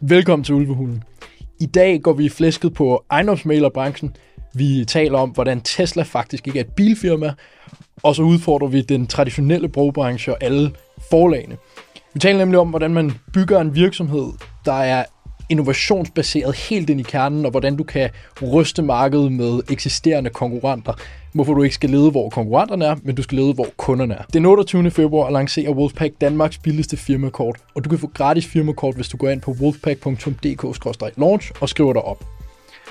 Velkommen til Ulvehulen. I dag går vi flæsket på ejendomsmalerbranchen. Vi taler om, hvordan Tesla faktisk ikke er et bilfirma, og så udfordrer vi den traditionelle brogbranche og alle forlagene. Vi taler nemlig om, hvordan man bygger en virksomhed, der er innovationsbaseret helt ind i kernen, og hvordan du kan ryste markedet med eksisterende konkurrenter. Hvorfor du ikke skal lede, hvor konkurrenterne er, men du skal lede, hvor kunderne er. Den 28. februar lancerer Wolfpack Danmarks billigste firmakort, og du kan få gratis firmakort, hvis du går ind på wolfpack.dk-launch og skriver dig op.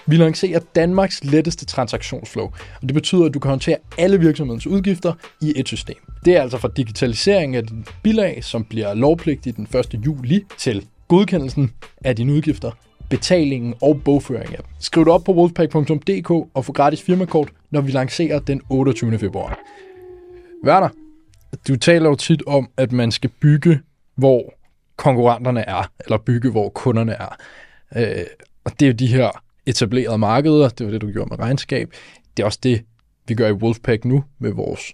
Vi lancerer Danmarks letteste transaktionsflow, og det betyder, at du kan håndtere alle virksomhedens udgifter i et system. Det er altså fra digitalisering af din bilag, som bliver lovpligtig den 1. juli, til godkendelsen af dine udgifter, betalingen og bogføringen af dem. Skriv dig op på wolfpack.dk og få gratis firmakort, når vi lancerer den 28. februar. Werner, du taler jo tit om, at man skal bygge, hvor konkurrenterne er, eller bygge, hvor kunderne er. Øh, og det er jo de her etablerede markeder, det var det, du gjorde med regnskab. Det er også det, vi gør i Wolfpack nu med vores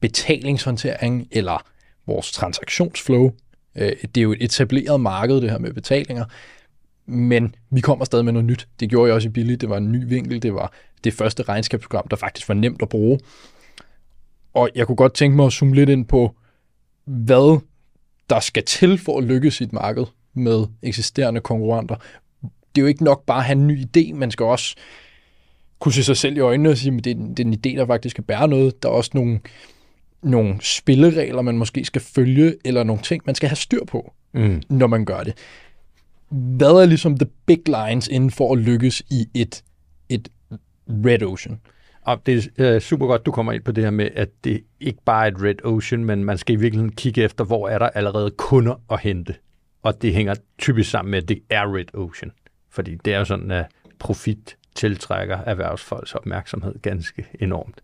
betalingshåndtering eller vores transaktionsflow. Øh, det er jo et etableret marked, det her med betalinger, men vi kommer stadig med noget nyt. Det gjorde jeg også i Billy. Det var en ny vinkel. Det var det første regnskabsprogram, der faktisk var nemt at bruge. Og jeg kunne godt tænke mig at zoome lidt ind på, hvad der skal til for at lykkes i et marked med eksisterende konkurrenter. Det er jo ikke nok bare at have en ny idé, man skal også kunne se sig selv i øjnene og sige, at det er, det er en idé, der faktisk skal bære noget. Der er også nogle, nogle spilleregler, man måske skal følge, eller nogle ting, man skal have styr på, mm. når man gør det. Hvad er ligesom the big lines inden for at lykkes i et, et red ocean? Og det er øh, super godt, du kommer ind på det her med, at det ikke bare er et red ocean, men man skal i virkeligheden kigge efter, hvor er der allerede kunder at hente. Og det hænger typisk sammen med, at det er red ocean. Fordi det er jo sådan, at profit tiltrækker erhvervsfolks opmærksomhed ganske enormt.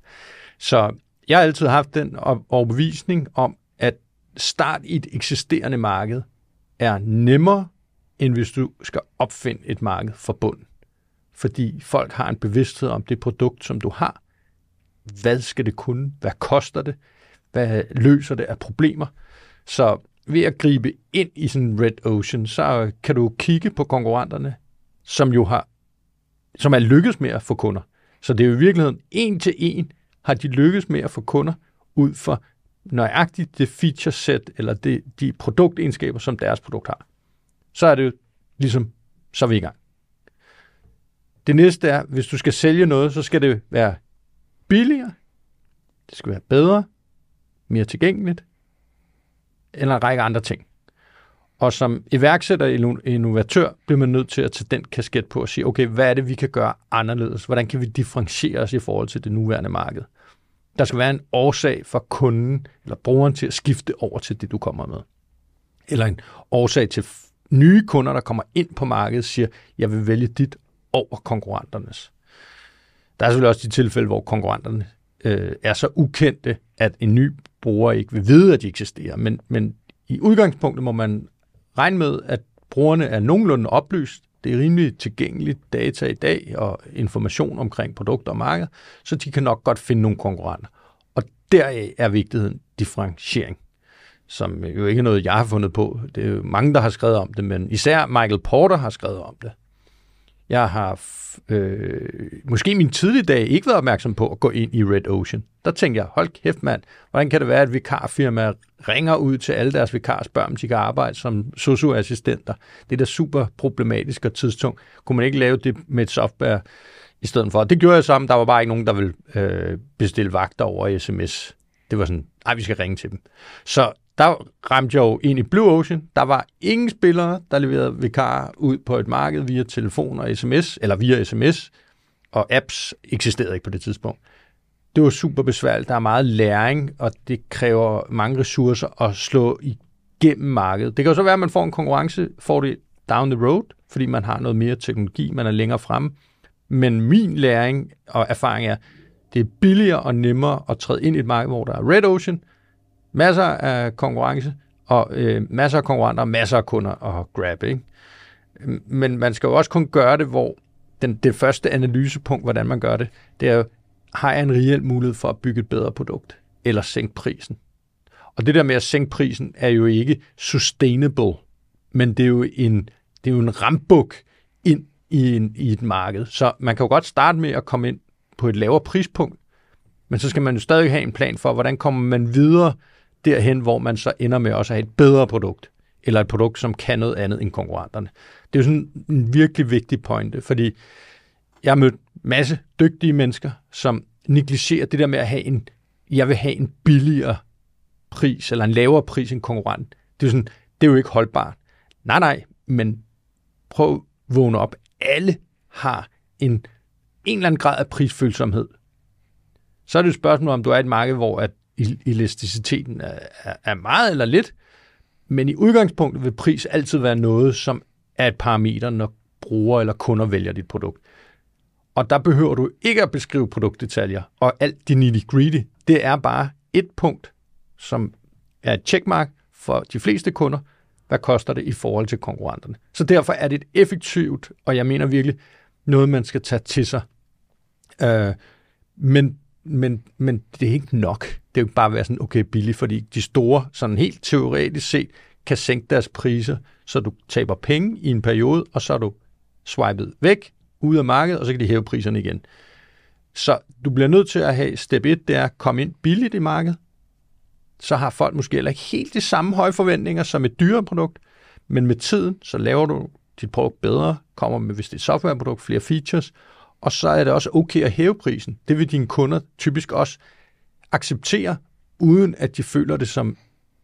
Så jeg har altid haft den overbevisning om, at start i et eksisterende marked er nemmere, end hvis du skal opfinde et marked fra bunden. Fordi folk har en bevidsthed om det produkt, som du har. Hvad skal det kunne? Hvad koster det? Hvad løser det af problemer? Så ved at gribe ind i sådan en red ocean, så kan du kigge på konkurrenterne, som jo har, som er lykkedes med at få kunder. Så det er jo i virkeligheden en til en har de lykkes med at få kunder ud for nøjagtigt det feature set, eller det, de produktegenskaber, som deres produkt har. Så er det jo ligesom, så er vi i gang. Det næste er, hvis du skal sælge noget, så skal det være billigere, det skal være bedre, mere tilgængeligt, eller en række andre ting. Og som iværksætter og innovatør bliver man nødt til at tage den kasket på og sige, okay, hvad er det, vi kan gøre anderledes? Hvordan kan vi differentiere os i forhold til det nuværende marked? Der skal være en årsag for kunden eller brugeren til at skifte over til det, du kommer med. Eller en årsag til nye kunder, der kommer ind på markedet, siger, jeg vil vælge dit over konkurrenternes. Der er selvfølgelig også de tilfælde, hvor konkurrenterne øh, er så ukendte, at en ny bruger ikke vil vide, at de eksisterer. Men, men i udgangspunktet må man regne med, at brugerne er nogenlunde oplyst. Det er rimelig tilgængeligt data i dag og information omkring produkter og marked, så de kan nok godt finde nogle konkurrenter. Og deraf er vigtigheden differentiering, som jo ikke er noget, jeg har fundet på. Det er jo mange, der har skrevet om det, men især Michael Porter har skrevet om det. Jeg har øh, måske min tidlige dag ikke været opmærksom på at gå ind i Red Ocean. Der tænkte jeg, hold kæft mand, hvordan kan det være, at vikarfirmaer ringer ud til alle deres vikarer og spørger, om de kan arbejde som socioassistenter? Det er da super problematisk og tidstungt. Kunne man ikke lave det med et software i stedet for? Det gjorde jeg sammen. Der var bare ikke nogen, der ville øh, bestille vagter over sms. Det var sådan, nej, vi skal ringe til dem. Så der ramte jeg jo ind i Blue Ocean. Der var ingen spillere, der leverede vikarer ud på et marked via telefon og sms, eller via sms, og apps eksisterede ikke på det tidspunkt. Det var super besværligt. Der er meget læring, og det kræver mange ressourcer at slå igennem markedet. Det kan jo så være, at man får en konkurrence, får det down the road, fordi man har noget mere teknologi, man er længere fremme. Men min læring og erfaring er, det er billigere og nemmere at træde ind i et marked, hvor der er red ocean, masser af konkurrence, og øh, masser af konkurrenter, masser af kunder at grab. Ikke? Men man skal jo også kun gøre det, hvor den, det første analysepunkt, hvordan man gør det, det er jo, har jeg en reel mulighed for at bygge et bedre produkt, eller sænke prisen? Og det der med at sænke prisen er jo ikke sustainable, men det er jo en det er jo en rambuk ind i, en, i et marked. Så man kan jo godt starte med at komme ind på et lavere prispunkt, men så skal man jo stadig have en plan for, hvordan kommer man videre derhen, hvor man så ender med også at have et bedre produkt, eller et produkt, som kan noget andet end konkurrenterne. Det er jo sådan en virkelig vigtig pointe, fordi jeg har mødt masse dygtige mennesker, som negligerer det der med at have en, jeg vil have en billigere pris, eller en lavere pris end konkurrent. Det er sådan, det er jo ikke holdbart. Nej, nej, men prøv at vågne op. Alle har en, en eller anden grad af prisfølsomhed. Så er det et spørgsmål, om du er et marked, hvor at elasticiteten er, er, er meget eller lidt, men i udgangspunktet vil pris altid være noget, som er et parameter, når brugere eller kunder vælger dit produkt. Og der behøver du ikke at beskrive produktdetaljer og alt det nitty-gritty. Det er bare et punkt, som er et checkmark for de fleste kunder. Hvad koster det i forhold til konkurrenterne? Så derfor er det et effektivt, og jeg mener virkelig, noget man skal tage til sig. Øh, men, men, men det er ikke nok. Det er jo ikke bare at være sådan, okay, billigt, fordi de store, sådan helt teoretisk set, kan sænke deres priser, så du taber penge i en periode, og så er du swipet væk, ud af markedet, og så kan de hæve priserne igen. Så du bliver nødt til at have step 1, det er at komme ind billigt i markedet. Så har folk måske heller ikke helt de samme høje forventninger som et dyre produkt, men med tiden, så laver du dit produkt bedre, kommer med, hvis det er et softwareprodukt, flere features, og så er det også okay at hæve prisen. Det vil dine kunder typisk også acceptere, uden at de føler det som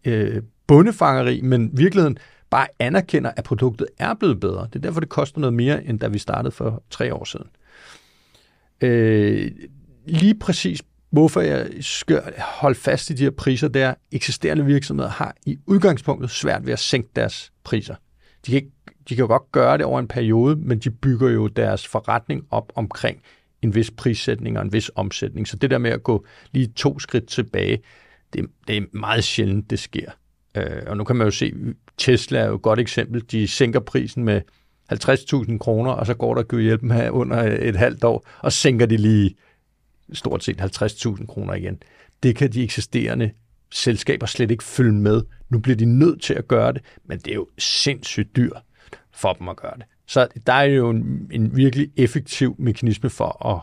øh, bundefangeri, men virkeligheden bare anerkender, at produktet er blevet bedre. Det er derfor, det koster noget mere, end da vi startede for tre år siden. Øh, lige præcis, hvorfor jeg skal holde fast i de her priser, det er, at eksisterende virksomheder har i udgangspunktet svært ved at sænke deres priser. De kan, ikke, de kan jo godt gøre det over en periode, men de bygger jo deres forretning op omkring en vis prissætning og en vis omsætning. Så det der med at gå lige to skridt tilbage, det, det er meget sjældent, det sker. Øh, og nu kan man jo se, Tesla er jo et godt eksempel. De sænker prisen med 50.000 kroner, og så går der Gud hjælp med under et halvt år, og sænker de lige stort set 50.000 kroner igen. Det kan de eksisterende selskaber slet ikke følge med. Nu bliver de nødt til at gøre det, men det er jo sindssygt dyrt for dem at gøre det. Så der er jo en, en virkelig effektiv mekanisme for at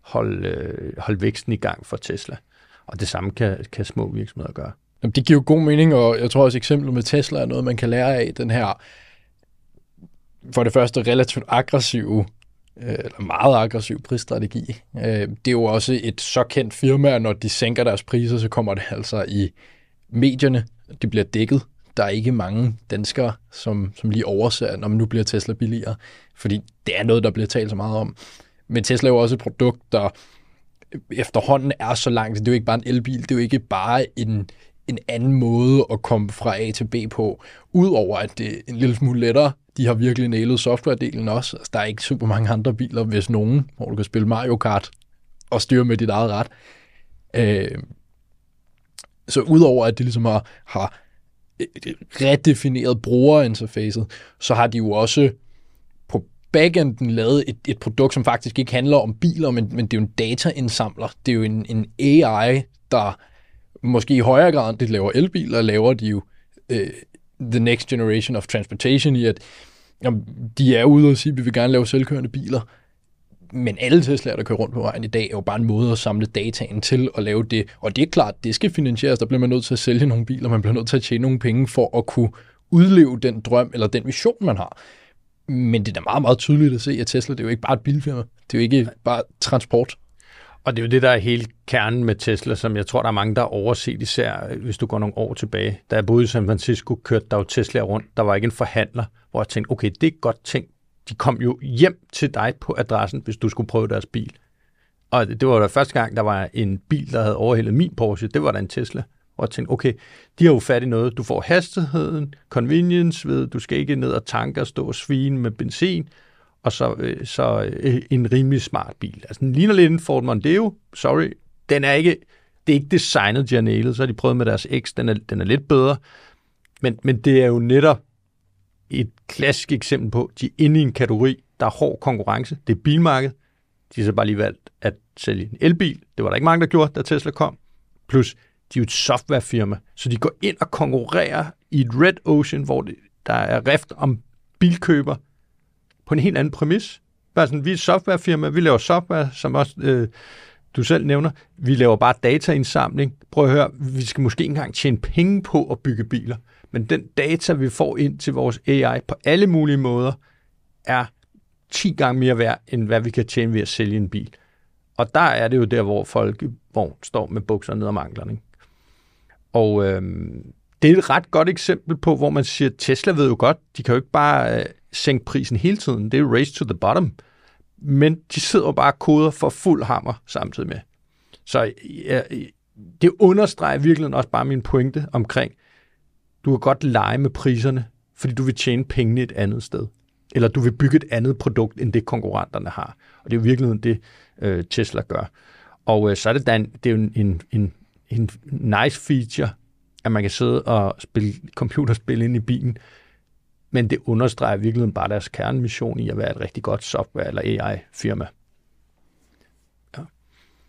holde, øh, holde væksten i gang for Tesla. Og det samme kan, kan små virksomheder gøre. Jamen, det giver jo god mening, og jeg tror også eksemplet med Tesla er noget, man kan lære af. Den her, for det første, relativt aggressive, øh, eller meget aggressiv prisstrategi. Øh, det er jo også et så kendt firma, at når de sænker deres priser, så kommer det altså i medierne. Det bliver dækket. Der er ikke mange danskere, som, som lige overser, når man nu bliver Tesla billigere, fordi det er noget, der bliver talt så meget om. Men Tesla er jo også et produkt, der efterhånden er så langt. Det er jo ikke bare en elbil, det er jo ikke bare en, en anden måde at komme fra A til B på, udover at det er en lille smule lettere. De har virkelig nailet softwaredelen også. Altså, der er ikke super mange andre biler, hvis nogen, hvor du kan spille Mario Kart og styre med dit eget ret. Øh, så udover at de ligesom har, har redefineret brugerinterfacet, så har de jo også på backenden lavet et, et produkt, som faktisk ikke handler om biler, men, men det er jo en dataindsamler. Det er jo en, en AI, der måske i højere grad, end de laver elbiler, laver de jo øh, the next generation of transportation i, at jamen, de er ude og sige, at vi vil gerne lave selvkørende biler, men alle Tesla'er, der kører rundt på vejen i dag, er jo bare en måde at samle dataen til at lave det. Og det er klart, det skal finansieres. Der bliver man nødt til at sælge nogle biler, man bliver nødt til at tjene nogle penge for at kunne udleve den drøm eller den vision, man har. Men det er da meget, meget tydeligt at se, at Tesla det er jo ikke bare et bilfirma. Det er jo ikke bare transport. Og det er jo det, der er hele kernen med Tesla, som jeg tror, der er mange, der har overset, især hvis du går nogle år tilbage. Da jeg boede i San Francisco, kørte der jo Tesla rundt. Der var ikke en forhandler, hvor jeg tænkte, okay, det er godt ting. De kom jo hjem til dig på adressen, hvis du skulle prøve deres bil. Og det var da første gang, der var en bil, der havde overhældet min Porsche. Det var da en Tesla. Og jeg tænkte, okay, de har jo fat i noget. Du får hastigheden, convenience ved, du skal ikke ned og tanke og stå og svine med benzin og så, øh, så øh, en rimelig smart bil. Altså, den ligner lidt en Ford Mondeo, sorry. Den er ikke, det er ikke designet, de har. Så har de prøvet med deres X, den er, den er lidt bedre. Men, men det er jo netop et klassisk eksempel på, de er inde i en kategori, der er hård konkurrence. Det er bilmarkedet. De har så bare lige valgt at sælge en elbil. Det var der ikke mange, der gjorde, da Tesla kom. Plus, de er jo et softwarefirma, så de går ind og konkurrerer i et red ocean, hvor det, der er rift om bilkøber på en helt anden præmis. Bare sådan, vi er et softwarefirma, vi laver software, som også øh, du selv nævner. Vi laver bare dataindsamling. Prøv at høre, vi skal måske ikke engang tjene penge på at bygge biler. Men den data, vi får ind til vores AI på alle mulige måder, er 10 gange mere værd, end hvad vi kan tjene ved at sælge en bil. Og der er det jo der, hvor folk hvor står med bukser ned om anklerne. Og øhm, det er et ret godt eksempel på, hvor man siger, Tesla ved jo godt, de kan jo ikke bare øh, sænke prisen hele tiden. Det er jo race to the bottom. Men de sidder jo bare koder for fuld hammer samtidig med. Så øh, det understreger virkelig også bare min pointe omkring, du kan godt lege med priserne, fordi du vil tjene pengene et andet sted. Eller du vil bygge et andet produkt, end det konkurrenterne har. Og det er jo virkelig det, øh, Tesla gør. Og øh, så er det, da en, det er jo en, en, en, en nice feature, at man kan sidde og spille computerspil ind i bilen, men det understreger virkelig bare deres kernemission i at være et rigtig godt software- eller AI-firma. Ja.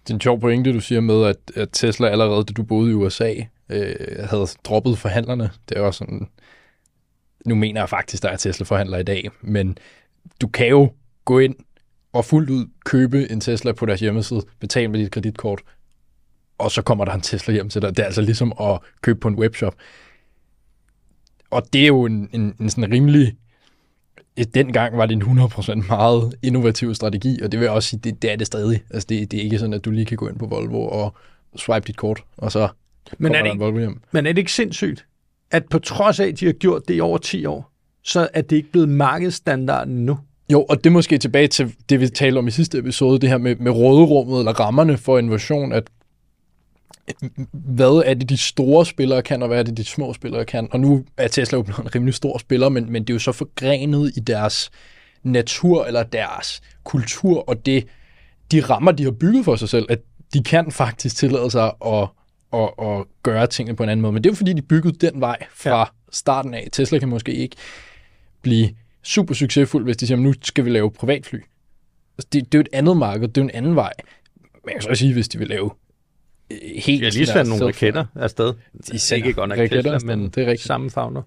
Det er en sjov pointe, du siger med, at, at Tesla allerede, da du boede i USA, øh, havde droppet forhandlerne. Det er også sådan, nu mener jeg faktisk, der er Tesla-forhandler i dag, men du kan jo gå ind og fuldt ud købe en Tesla på deres hjemmeside, betale med dit kreditkort, og så kommer der en Tesla hjem til dig. Det er altså ligesom at købe på en webshop. Og det er jo en, en, en sådan rimelig... Dengang var det en 100% meget innovativ strategi, og det vil jeg også sige, det, det er det stadig. Altså det, det er ikke sådan, at du lige kan gå ind på Volvo og swipe dit kort, og så men er det, ikke. Men er det ikke sindssygt, at på trods af, at de har gjort det i over 10 år, så er det ikke blevet markedsstandarden nu? Jo, og det er måske tilbage til det, vi talte om i sidste episode, det her med, med råderummet eller rammerne for innovation, at hvad er det, de store spillere kan, og hvad er det, de små spillere kan. Og nu er Tesla jo blevet en rimelig stor spiller, men, men det er jo så forgrenet i deres natur eller deres kultur, og det, de rammer, de har bygget for sig selv, at de kan faktisk tillade sig at, at, at gøre tingene på en anden måde. Men det er jo fordi, de byggede den vej fra ja. starten af. Tesla kan måske ikke blive super succesfuld, hvis de siger, nu skal vi lave privatfly. Altså, det, det er jo et andet marked, det er jo en anden vej. Men jeg kan så sige, hvis de vil lave øh, helt... Har lige sendt nogle raketter afsted. De er ikke godt nok Tesla, men det er rigtigt. samme fagner.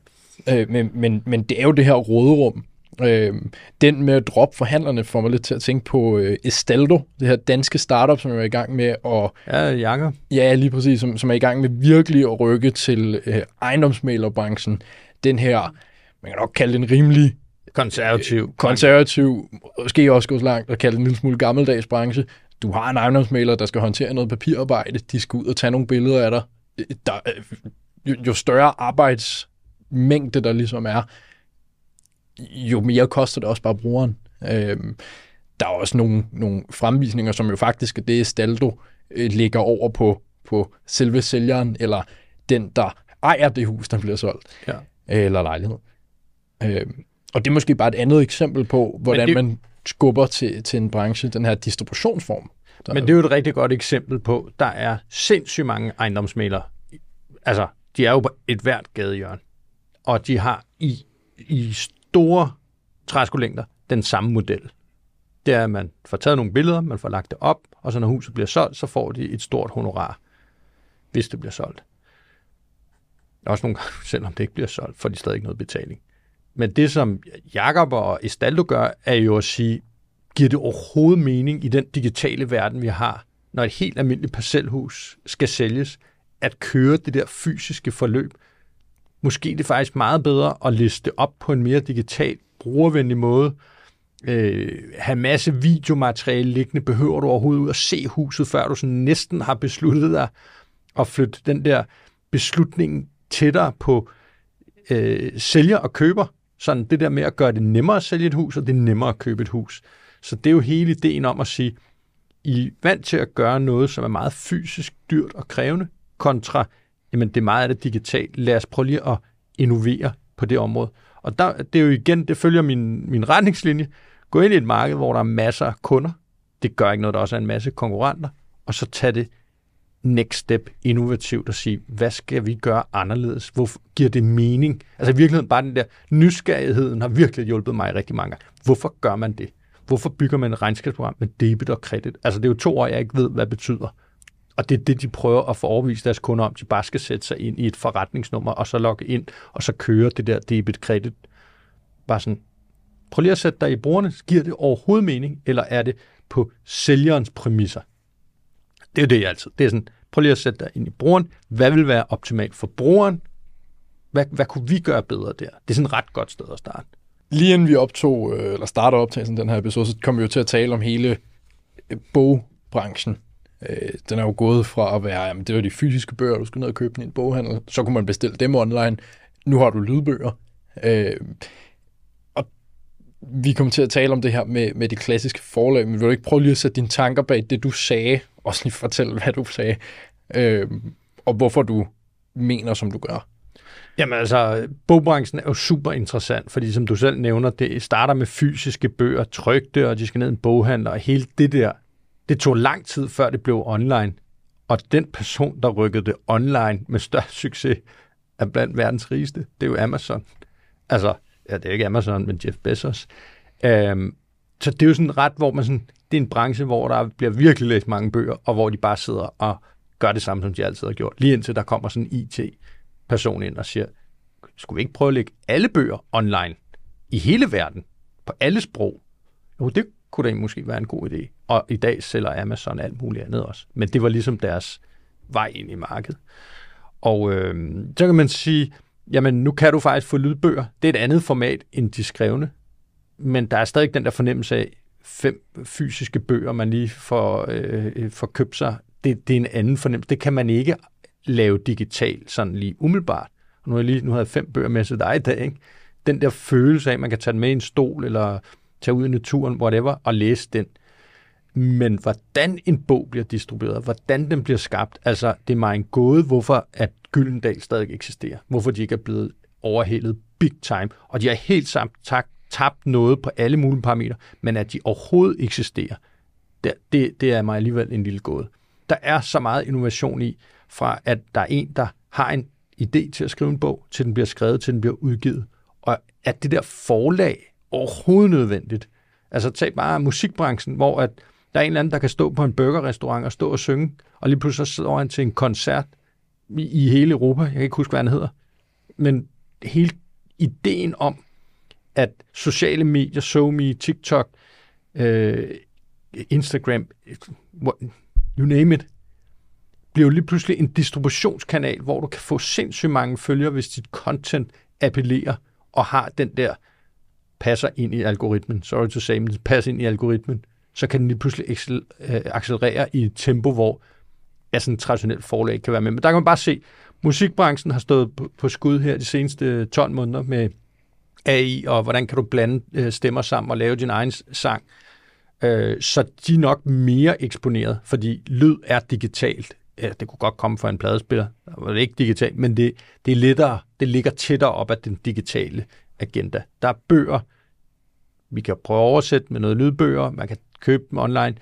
Øh, men, men, men det er jo det her råderum. Øh, den med at droppe forhandlerne får mig lidt til at tænke på øh, Estaldo, det her danske startup, som er i gang med at... Ja, Jakob. Ja, lige præcis, som, som er i gang med virkelig at rykke til øh, ejendomsmalerbranchen. Den her, man kan nok kalde den rimelig Konservativ. Konservativ, måske også gå langt og kalde det en lille smule gammeldags branche. Du har en ejendomsmaler, der skal håndtere noget papirarbejde. De skal ud og tage nogle billeder af dig. Der, jo større arbejdsmængde der ligesom er, jo mere koster det også bare brugeren. Øhm, der er også nogle, nogle fremvisninger, som jo faktisk er det, Staldo øh, ligger over på, på selve sælgeren, eller den, der ejer det hus, der bliver solgt, ja. eller lejlighed. Øhm, og det er måske bare et andet eksempel på, hvordan det, man skubber til, til en branche, den her distributionsform. Der men det er jo et rigtig godt eksempel på, der er sindssygt mange ejendomsmalere. Altså, de er jo på et hvert gadehjørne. Og de har i, i store træskolængder den samme model. Det er, at man får taget nogle billeder, man får lagt det op, og så når huset bliver solgt, så får de et stort honorar, hvis det bliver solgt. Også nogle gange, selvom det ikke bliver solgt, får de stadig ikke noget betaling. Men det, som Jakob og Estaldo gør, er jo at sige, giver det overhovedet mening i den digitale verden, vi har, når et helt almindeligt parcelhus skal sælges, at køre det der fysiske forløb. Måske er det faktisk meget bedre at liste op på en mere digital, brugervenlig måde, øh, have masse videomateriale liggende, behøver du overhovedet ud at se huset, før du sådan næsten har besluttet dig at flytte den der beslutning tættere på øh, sælger og køber, sådan det der med at gøre det nemmere at sælge et hus, og det er nemmere at købe et hus. Så det er jo hele ideen om at sige, I er vant til at gøre noget, som er meget fysisk dyrt og krævende, kontra, jamen det er meget af det digitalt. Lad os prøve lige at innovere på det område. Og der, det er jo igen, det følger min, min retningslinje. Gå ind i et marked, hvor der er masser af kunder. Det gør ikke noget, der også er en masse konkurrenter. Og så tag det next step innovativt og sige, hvad skal vi gøre anderledes? Hvor giver det mening? Altså i virkeligheden bare den der nysgerrigheden har virkelig hjulpet mig rigtig mange gange. Hvorfor gør man det? Hvorfor bygger man et regnskabsprogram med debit og kredit? Altså det er jo to år, jeg ikke ved, hvad det betyder. Og det er det, de prøver at få overbevist deres kunder om. De bare skal sætte sig ind i et forretningsnummer, og så logge ind, og så køre det der debit-kredit. Bare sådan, Prøv lige at sætte dig i brugerne. Giver det overhovedet mening, eller er det på sælgerens præmisser? Det er jo det, jeg altid. Det er sådan, prøv lige at sætte dig ind i brugeren. Hvad vil være optimalt for brugeren? Hvad, hvad kunne vi gøre bedre der? Det er sådan et ret godt sted at starte. Lige inden vi optog, øh, eller starter optagelsen den her episode, så kommer vi jo til at tale om hele øh, bogbranchen. Øh, den er jo gået fra at være, jamen det var de fysiske bøger, du skulle ned og købe den i en boghandel, så kunne man bestille dem online. Nu har du lydbøger. Øh, og vi kommer til at tale om det her med, med de klassiske forlag, men vil du ikke prøve lige at sætte dine tanker bag det, du sagde, og lige fortælle, hvad du sagde, øh, og hvorfor du mener, som du gør? Jamen altså, bogbranchen er jo super interessant, fordi som du selv nævner, det starter med fysiske bøger, trygte, og de skal ned i en boghandler, og hele det der, det tog lang tid, før det blev online. Og den person, der rykkede det online med størst succes, er blandt verdens rigeste. Det er jo Amazon. Altså, ja, det er ikke Amazon, men Jeff Bezos. Øhm, så det er jo sådan ret, hvor man sådan, det er en branche, hvor der bliver virkelig læst mange bøger, og hvor de bare sidder og gør det samme, som de altid har gjort. Lige indtil der kommer sådan en IT person ind og siger, skulle vi ikke prøve at lægge alle bøger online i hele verden, på alle sprog? Jo, det kunne det måske være en god idé. Og i dag sælger Amazon alt muligt andet også. Men det var ligesom deres vej ind i markedet. Og øh, så kan man sige, jamen nu kan du faktisk få lydbøger. Det er et andet format end de skrevne. Men der er stadig den der fornemmelse af fem fysiske bøger, man lige får, øh, får købt sig. Det, det er en anden fornemmelse. Det kan man ikke lave digitalt sådan lige umiddelbart. Og nu har jeg lige nu har jeg fem bøger med til dig i dag. Ikke? Den der følelse af, at man kan tage den med i en stol, eller tage ud i naturen, whatever, og læse den. Men hvordan en bog bliver distribueret, hvordan den bliver skabt, altså det er mig en gåde, hvorfor at Gyldendal stadig eksisterer. Hvorfor de ikke er blevet overhældet big time. Og de har helt samt tak, tabt noget på alle mulige parametre, men at de overhovedet eksisterer, det, det, det er mig alligevel en lille gåde. Der er så meget innovation i, fra at der er en, der har en idé til at skrive en bog, til den bliver skrevet, til den bliver udgivet. Og at det der forlag overhovedet nødvendigt. Altså tag bare musikbranchen, hvor at der er en eller anden, der kan stå på en burgerrestaurant og stå og synge, og lige pludselig så sidder han til en koncert i, i hele Europa. Jeg kan ikke huske, hvad han hedder. Men hele ideen om, at sociale medier, SoMe, TikTok, øh, Instagram, you name it, bliver jo lige pludselig en distributionskanal, hvor du kan få sindssygt mange følgere, hvis dit content appellerer og har den der passer ind i algoritmen. Sorry to say, men det passer ind i algoritmen. Så kan den lige pludselig øh, accelerere i et tempo, hvor ja, sådan et traditionelt forlag kan være med. Men der kan man bare se, musikbranchen har stået på skud her de seneste 12 måneder med AI, og hvordan kan du blande øh, stemmer sammen og lave din egen sang. Øh, så de er nok mere eksponeret, fordi lyd er digitalt ja, det kunne godt komme fra en pladespiller, der var det ikke digitalt, men det, det er lettere, det ligger tættere op af den digitale agenda. Der er bøger, vi kan prøve at oversætte med noget lydbøger, man kan købe dem online,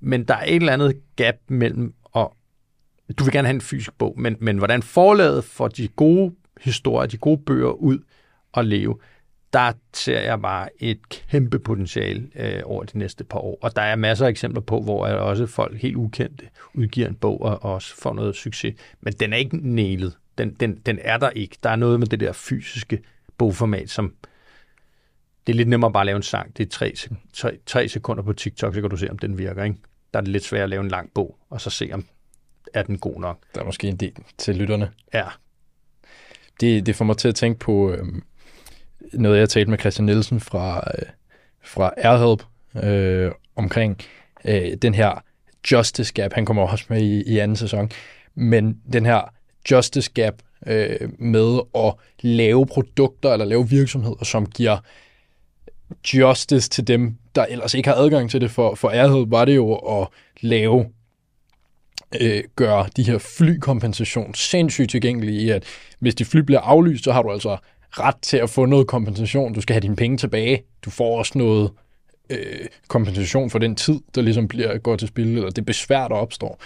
men der er et eller andet gap mellem, og du vil gerne have en fysisk bog, men, men hvordan forlaget får de gode historier, de gode bøger ud og leve, der ser jeg bare et kæmpe potentiale øh, over de næste par år. Og der er masser af eksempler på, hvor også folk helt ukendte udgiver en bog og også får noget succes. Men den er ikke nælet. Den, den, den er der ikke. Der er noget med det der fysiske bogformat, som det er lidt nemmere bare at lave en sang. Det er tre, tre, tre sekunder på TikTok, så kan du se, om den virker. Ikke? Der er det lidt svært at lave en lang bog, og så se, om er den god nok. Der er måske en del til lytterne. Ja. Det, det får mig til at tænke på, øhm, noget, jeg talte med Christian Nielsen fra, øh, fra Airhelp øh, omkring øh, den her justice gap. Han kommer også med i, i anden sæson. Men den her justice gap øh, med at lave produkter eller lave virksomheder, som giver justice til dem, der ellers ikke har adgang til det. For, for ærhed var det jo at lave øh, gøre de her flykompensation sindssygt tilgængelige i, at hvis de fly bliver aflyst, så har du altså ret til at få noget kompensation. Du skal have dine penge tilbage. Du får også noget øh, kompensation for den tid, der ligesom bliver, går til spil, eller det besvær, der opstår.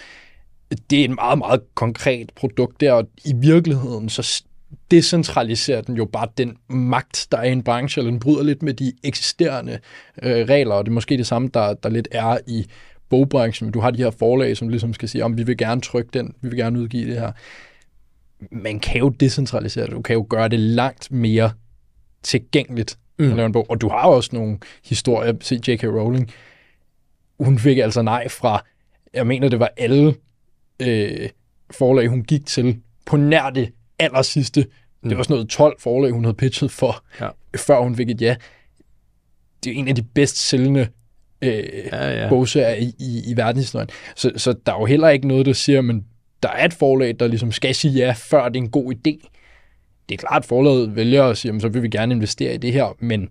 Det er et meget, meget konkret produkt der, og i virkeligheden så decentraliserer den jo bare den magt, der er i en branche, eller den bryder lidt med de eksisterende øh, regler, og det er måske det samme, der, der lidt er i bogbranchen. Du har de her forlag, som ligesom skal sige, om vi vil gerne trykke den, vi vil gerne udgive det her man kan jo decentralisere det. Du kan jo gøre det langt mere tilgængeligt mm. at lave en bog. Og du har også nogle historier, se J.K. Rowling, hun fik altså nej fra, jeg mener det var alle øh, forlag, hun gik til, på nær det aller sidste. Mm. Det var sådan noget 12 forlag, hun havde pitchet for, ja. før hun fik et ja. Det er en af de bedst sælgende øh, ja, ja. bogserier i, i, i verdenshistorien. Så, så der er jo heller ikke noget, der siger, men der er et forlag, der ligesom skal sige ja, før det er en god idé. Det er klart, at forlaget vælger at sige, jamen, så vil vi gerne investere i det her, men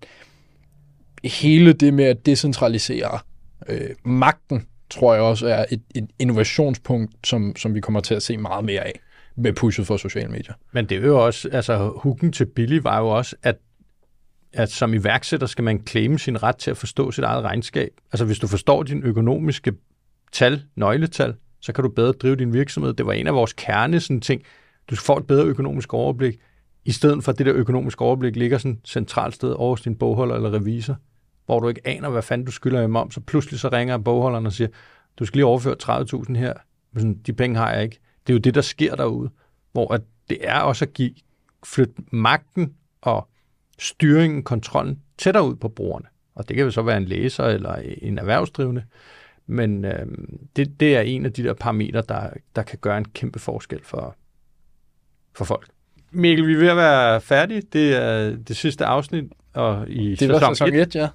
hele det med at decentralisere øh, magten, tror jeg også er et, et innovationspunkt, som, som vi kommer til at se meget mere af med pushet for sociale medier. Men det er jo også, altså hooken til Billy var jo også, at at som iværksætter skal man claime sin ret til at forstå sit eget regnskab. Altså hvis du forstår din økonomiske tal, nøgletal, så kan du bedre drive din virksomhed. Det var en af vores kerne sådan ting. Du får et bedre økonomisk overblik, i stedet for at det der økonomiske overblik ligger sådan centralt sted over din bogholder eller revisor, hvor du ikke aner, hvad fanden du skylder i om, så pludselig så ringer bogholderen og siger, du skal lige overføre 30.000 her, men sådan, de penge har jeg ikke. Det er jo det, der sker derude, hvor at det er også at give, flytte magten og styringen, kontrollen tættere ud på brugerne. Og det kan jo så være en læser eller en erhvervsdrivende. Men øh, det, det er en af de der parametre, der, der kan gøre en kæmpe forskel for, for folk. Mikkel, vi er ved at være færdige. Det er det sidste afsnit og i det sæson, sæson 1. 1 ja.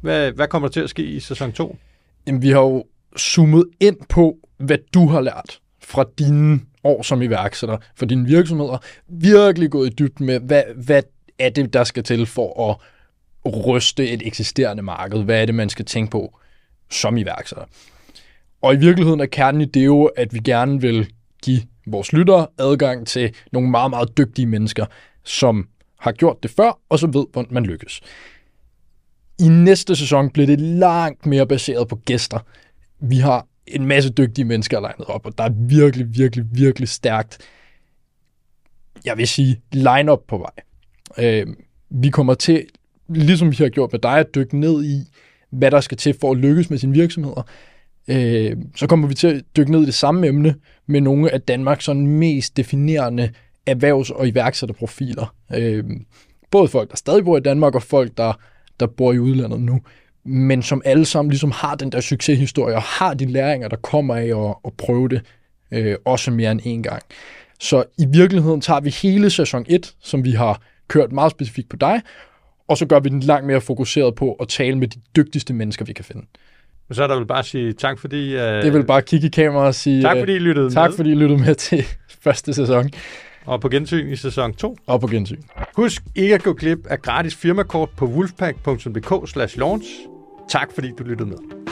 Hvad, hvad kommer der til at ske i sæson 2? Jamen, vi har jo zoomet ind på, hvad du har lært fra dine år som iværksætter, for dine virksomheder. Virkelig gået i dybden med, hvad, hvad er det, der skal til for at ryste et eksisterende marked? Hvad er det, man skal tænke på som iværksætter? Og i virkeligheden er kernen i det jo, at vi gerne vil give vores lyttere adgang til nogle meget, meget dygtige mennesker, som har gjort det før, og så ved, hvordan man lykkes. I næste sæson bliver det langt mere baseret på gæster. Vi har en masse dygtige mennesker legnet op, og der er virkelig, virkelig, virkelig stærkt, jeg vil sige, line-up på vej. Øh, vi kommer til, ligesom vi har gjort med dig, at dykke ned i, hvad der skal til for at lykkes med sine virksomheder. Øh, så kommer vi til at dykke ned i det samme emne med nogle af Danmarks sådan mest definerende erhvervs- og iværksætterprofiler. Øh, både folk, der stadig bor i Danmark, og folk, der, der bor i udlandet nu men som alle sammen ligesom har den der succeshistorie, og har de læringer, der kommer af at, at prøve det, øh, også mere end en gang. Så i virkeligheden tager vi hele sæson 1, som vi har kørt meget specifikt på dig, og så gør vi den langt mere fokuseret på at tale med de dygtigste mennesker, vi kan finde. Og så er der vel bare at sige tak, fordi... Uh, det vil bare kigge i kameraet og sige... Tak, fordi I lyttede Tak, med. fordi I lyttede med til første sæson. Og på gensyn i sæson 2. Og på gensyn. Husk ikke at gå glip af gratis firmakort på wolfpack.dk launch. Tak fordi du lyttede med.